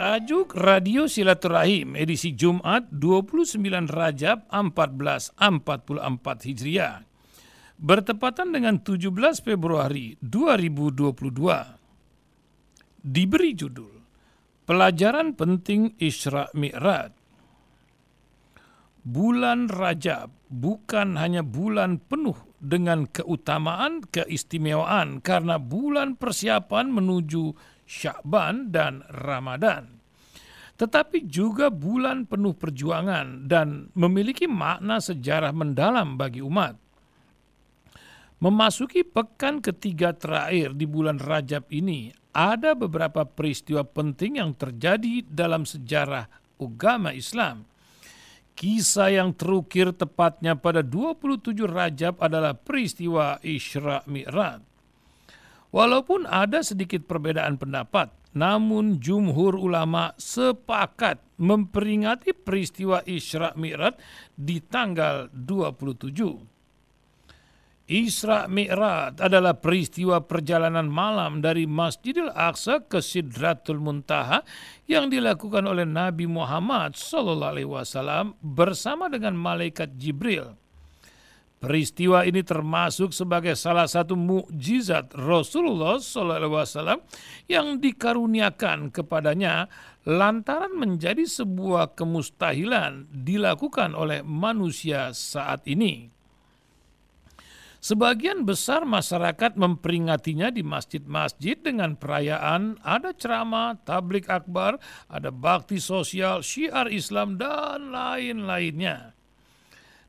Tajuk Radio Silaturahim edisi Jumat 29 Rajab 1444 Hijriah. Bertepatan dengan 17 Februari 2022. Diberi judul Pelajaran Penting Isra Mi'raj. Bulan Rajab bukan hanya bulan penuh dengan keutamaan, keistimewaan karena bulan persiapan menuju Syakban dan Ramadan. Tetapi juga bulan penuh perjuangan dan memiliki makna sejarah mendalam bagi umat. Memasuki pekan ketiga terakhir di bulan Rajab ini, ada beberapa peristiwa penting yang terjadi dalam sejarah agama Islam. Kisah yang terukir tepatnya pada 27 Rajab adalah peristiwa Isra Mi'raj. Walaupun ada sedikit perbedaan pendapat, namun jumhur ulama sepakat memperingati peristiwa Isra Mi'raj di tanggal 27. Isra Mi'raj adalah peristiwa perjalanan malam dari Masjidil Aqsa ke Sidratul Muntaha yang dilakukan oleh Nabi Muhammad SAW bersama dengan malaikat Jibril. Peristiwa ini termasuk sebagai salah satu mukjizat Rasulullah SAW yang dikaruniakan kepadanya lantaran menjadi sebuah kemustahilan dilakukan oleh manusia saat ini. Sebagian besar masyarakat memperingatinya di masjid-masjid dengan perayaan, ada ceramah, tablik akbar, ada bakti sosial, syiar Islam, dan lain-lainnya.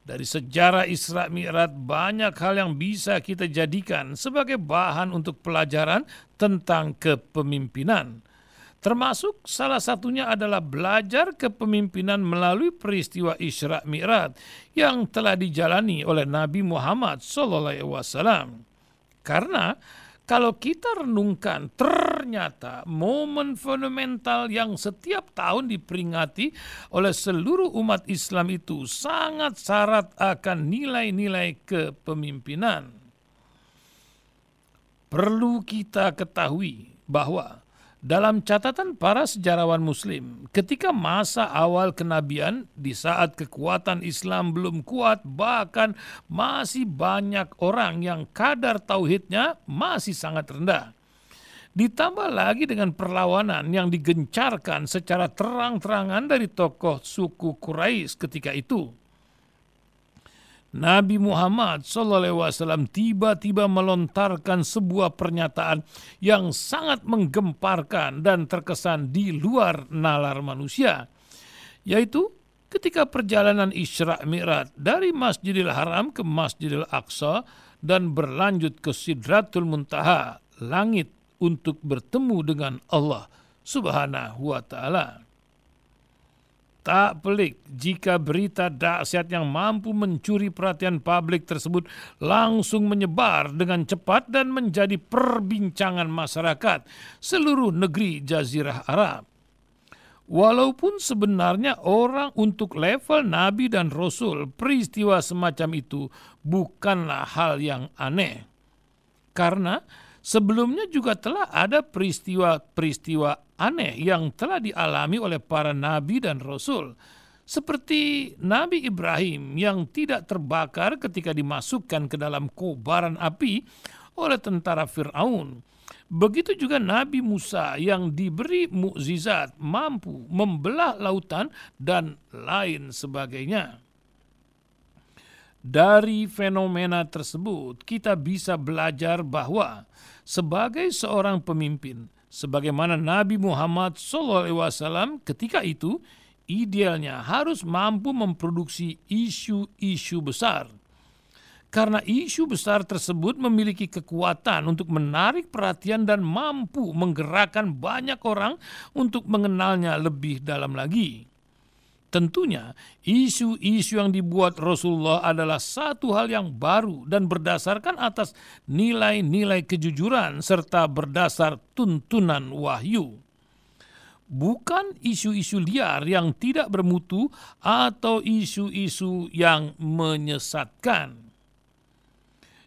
Dari sejarah Isra Mi'raj banyak hal yang bisa kita jadikan sebagai bahan untuk pelajaran tentang kepemimpinan. Termasuk salah satunya adalah belajar kepemimpinan melalui peristiwa Isra Mi'raj yang telah dijalani oleh Nabi Muhammad SAW. Karena kalau kita renungkan ternyata momen fundamental yang setiap tahun diperingati oleh seluruh umat Islam itu sangat syarat akan nilai-nilai kepemimpinan. Perlu kita ketahui bahwa dalam catatan para sejarawan Muslim, ketika masa awal kenabian, di saat kekuatan Islam belum kuat, bahkan masih banyak orang yang kadar tauhidnya masih sangat rendah. Ditambah lagi dengan perlawanan yang digencarkan secara terang-terangan dari tokoh suku Quraisy ketika itu. Nabi Muhammad SAW tiba-tiba melontarkan sebuah pernyataan yang sangat menggemparkan dan terkesan di luar nalar manusia, yaitu ketika perjalanan Isra Mi'raj dari Masjidil Haram ke Masjidil Aqsa dan berlanjut ke Sidratul Muntaha, langit untuk bertemu dengan Allah Subhanahu wa taala. Tak pelik jika berita dahsyat yang mampu mencuri perhatian publik tersebut langsung menyebar dengan cepat dan menjadi perbincangan masyarakat seluruh negeri Jazirah Arab. Walaupun sebenarnya orang untuk level nabi dan rasul, peristiwa semacam itu bukanlah hal yang aneh. Karena Sebelumnya juga telah ada peristiwa-peristiwa aneh yang telah dialami oleh para nabi dan rasul. Seperti Nabi Ibrahim yang tidak terbakar ketika dimasukkan ke dalam kobaran api oleh tentara Firaun. Begitu juga Nabi Musa yang diberi mukjizat mampu membelah lautan dan lain sebagainya. Dari fenomena tersebut, kita bisa belajar bahwa sebagai seorang pemimpin, sebagaimana Nabi Muhammad SAW ketika itu, idealnya harus mampu memproduksi isu-isu besar. Karena isu besar tersebut memiliki kekuatan untuk menarik perhatian dan mampu menggerakkan banyak orang untuk mengenalnya lebih dalam lagi. Tentunya isu-isu yang dibuat Rasulullah adalah satu hal yang baru dan berdasarkan atas nilai-nilai kejujuran serta berdasar tuntunan wahyu. Bukan isu-isu liar yang tidak bermutu atau isu-isu yang menyesatkan.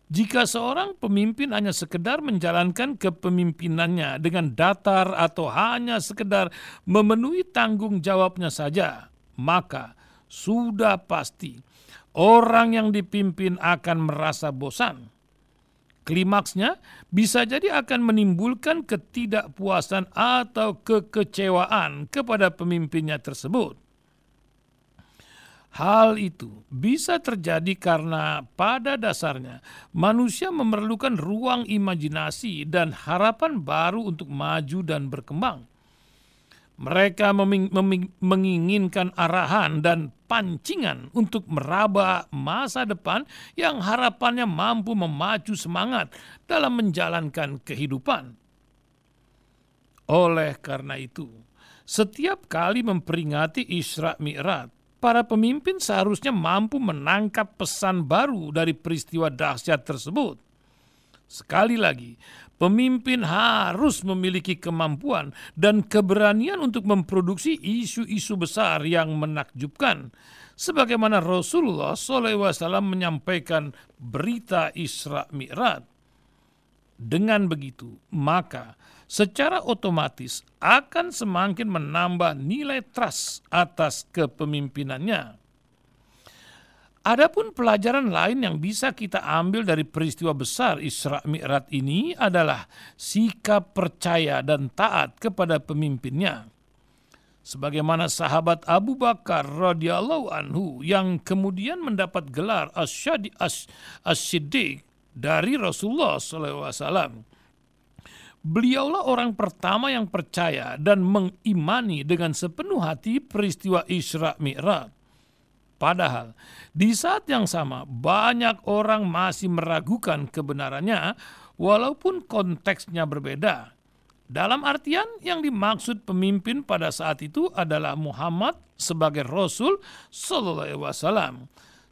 Jika seorang pemimpin hanya sekedar menjalankan kepemimpinannya dengan datar atau hanya sekedar memenuhi tanggung jawabnya saja, maka sudah pasti orang yang dipimpin akan merasa bosan. Klimaksnya bisa jadi akan menimbulkan ketidakpuasan atau kekecewaan kepada pemimpinnya tersebut. Hal itu bisa terjadi karena pada dasarnya manusia memerlukan ruang imajinasi dan harapan baru untuk maju dan berkembang. Mereka menginginkan arahan dan pancingan untuk meraba masa depan yang harapannya mampu memacu semangat dalam menjalankan kehidupan. Oleh karena itu, setiap kali memperingati Isra Mi'raj, para pemimpin seharusnya mampu menangkap pesan baru dari peristiwa dahsyat tersebut. Sekali lagi, pemimpin harus memiliki kemampuan dan keberanian untuk memproduksi isu-isu besar yang menakjubkan, sebagaimana Rasulullah SAW menyampaikan berita Isra Mi'raj. Dengan begitu, maka secara otomatis akan semakin menambah nilai trust atas kepemimpinannya. Adapun pelajaran lain yang bisa kita ambil dari peristiwa besar Isra Mi'raj ini adalah sikap percaya dan taat kepada pemimpinnya. Sebagaimana sahabat Abu Bakar radhiyallahu anhu yang kemudian mendapat gelar As-Siddiq dari Rasulullah SAW Beliaulah orang pertama yang percaya dan mengimani dengan sepenuh hati peristiwa Isra Mi'raj. Padahal di saat yang sama banyak orang masih meragukan kebenarannya walaupun konteksnya berbeda. Dalam artian yang dimaksud pemimpin pada saat itu adalah Muhammad sebagai Rasul Sallallahu Alaihi Wasallam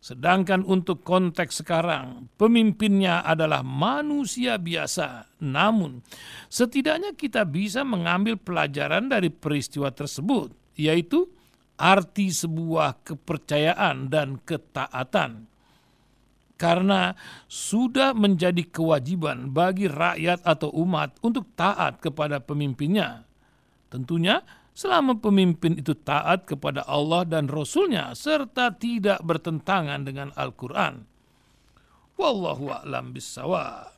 Sedangkan untuk konteks sekarang, pemimpinnya adalah manusia biasa. Namun, setidaknya kita bisa mengambil pelajaran dari peristiwa tersebut, yaitu arti sebuah kepercayaan dan ketaatan. Karena sudah menjadi kewajiban bagi rakyat atau umat untuk taat kepada pemimpinnya. Tentunya, selama pemimpin itu taat kepada Allah dan Rasulnya serta tidak bertentangan dengan Al-Quran. Wallahu a'lam bissawab.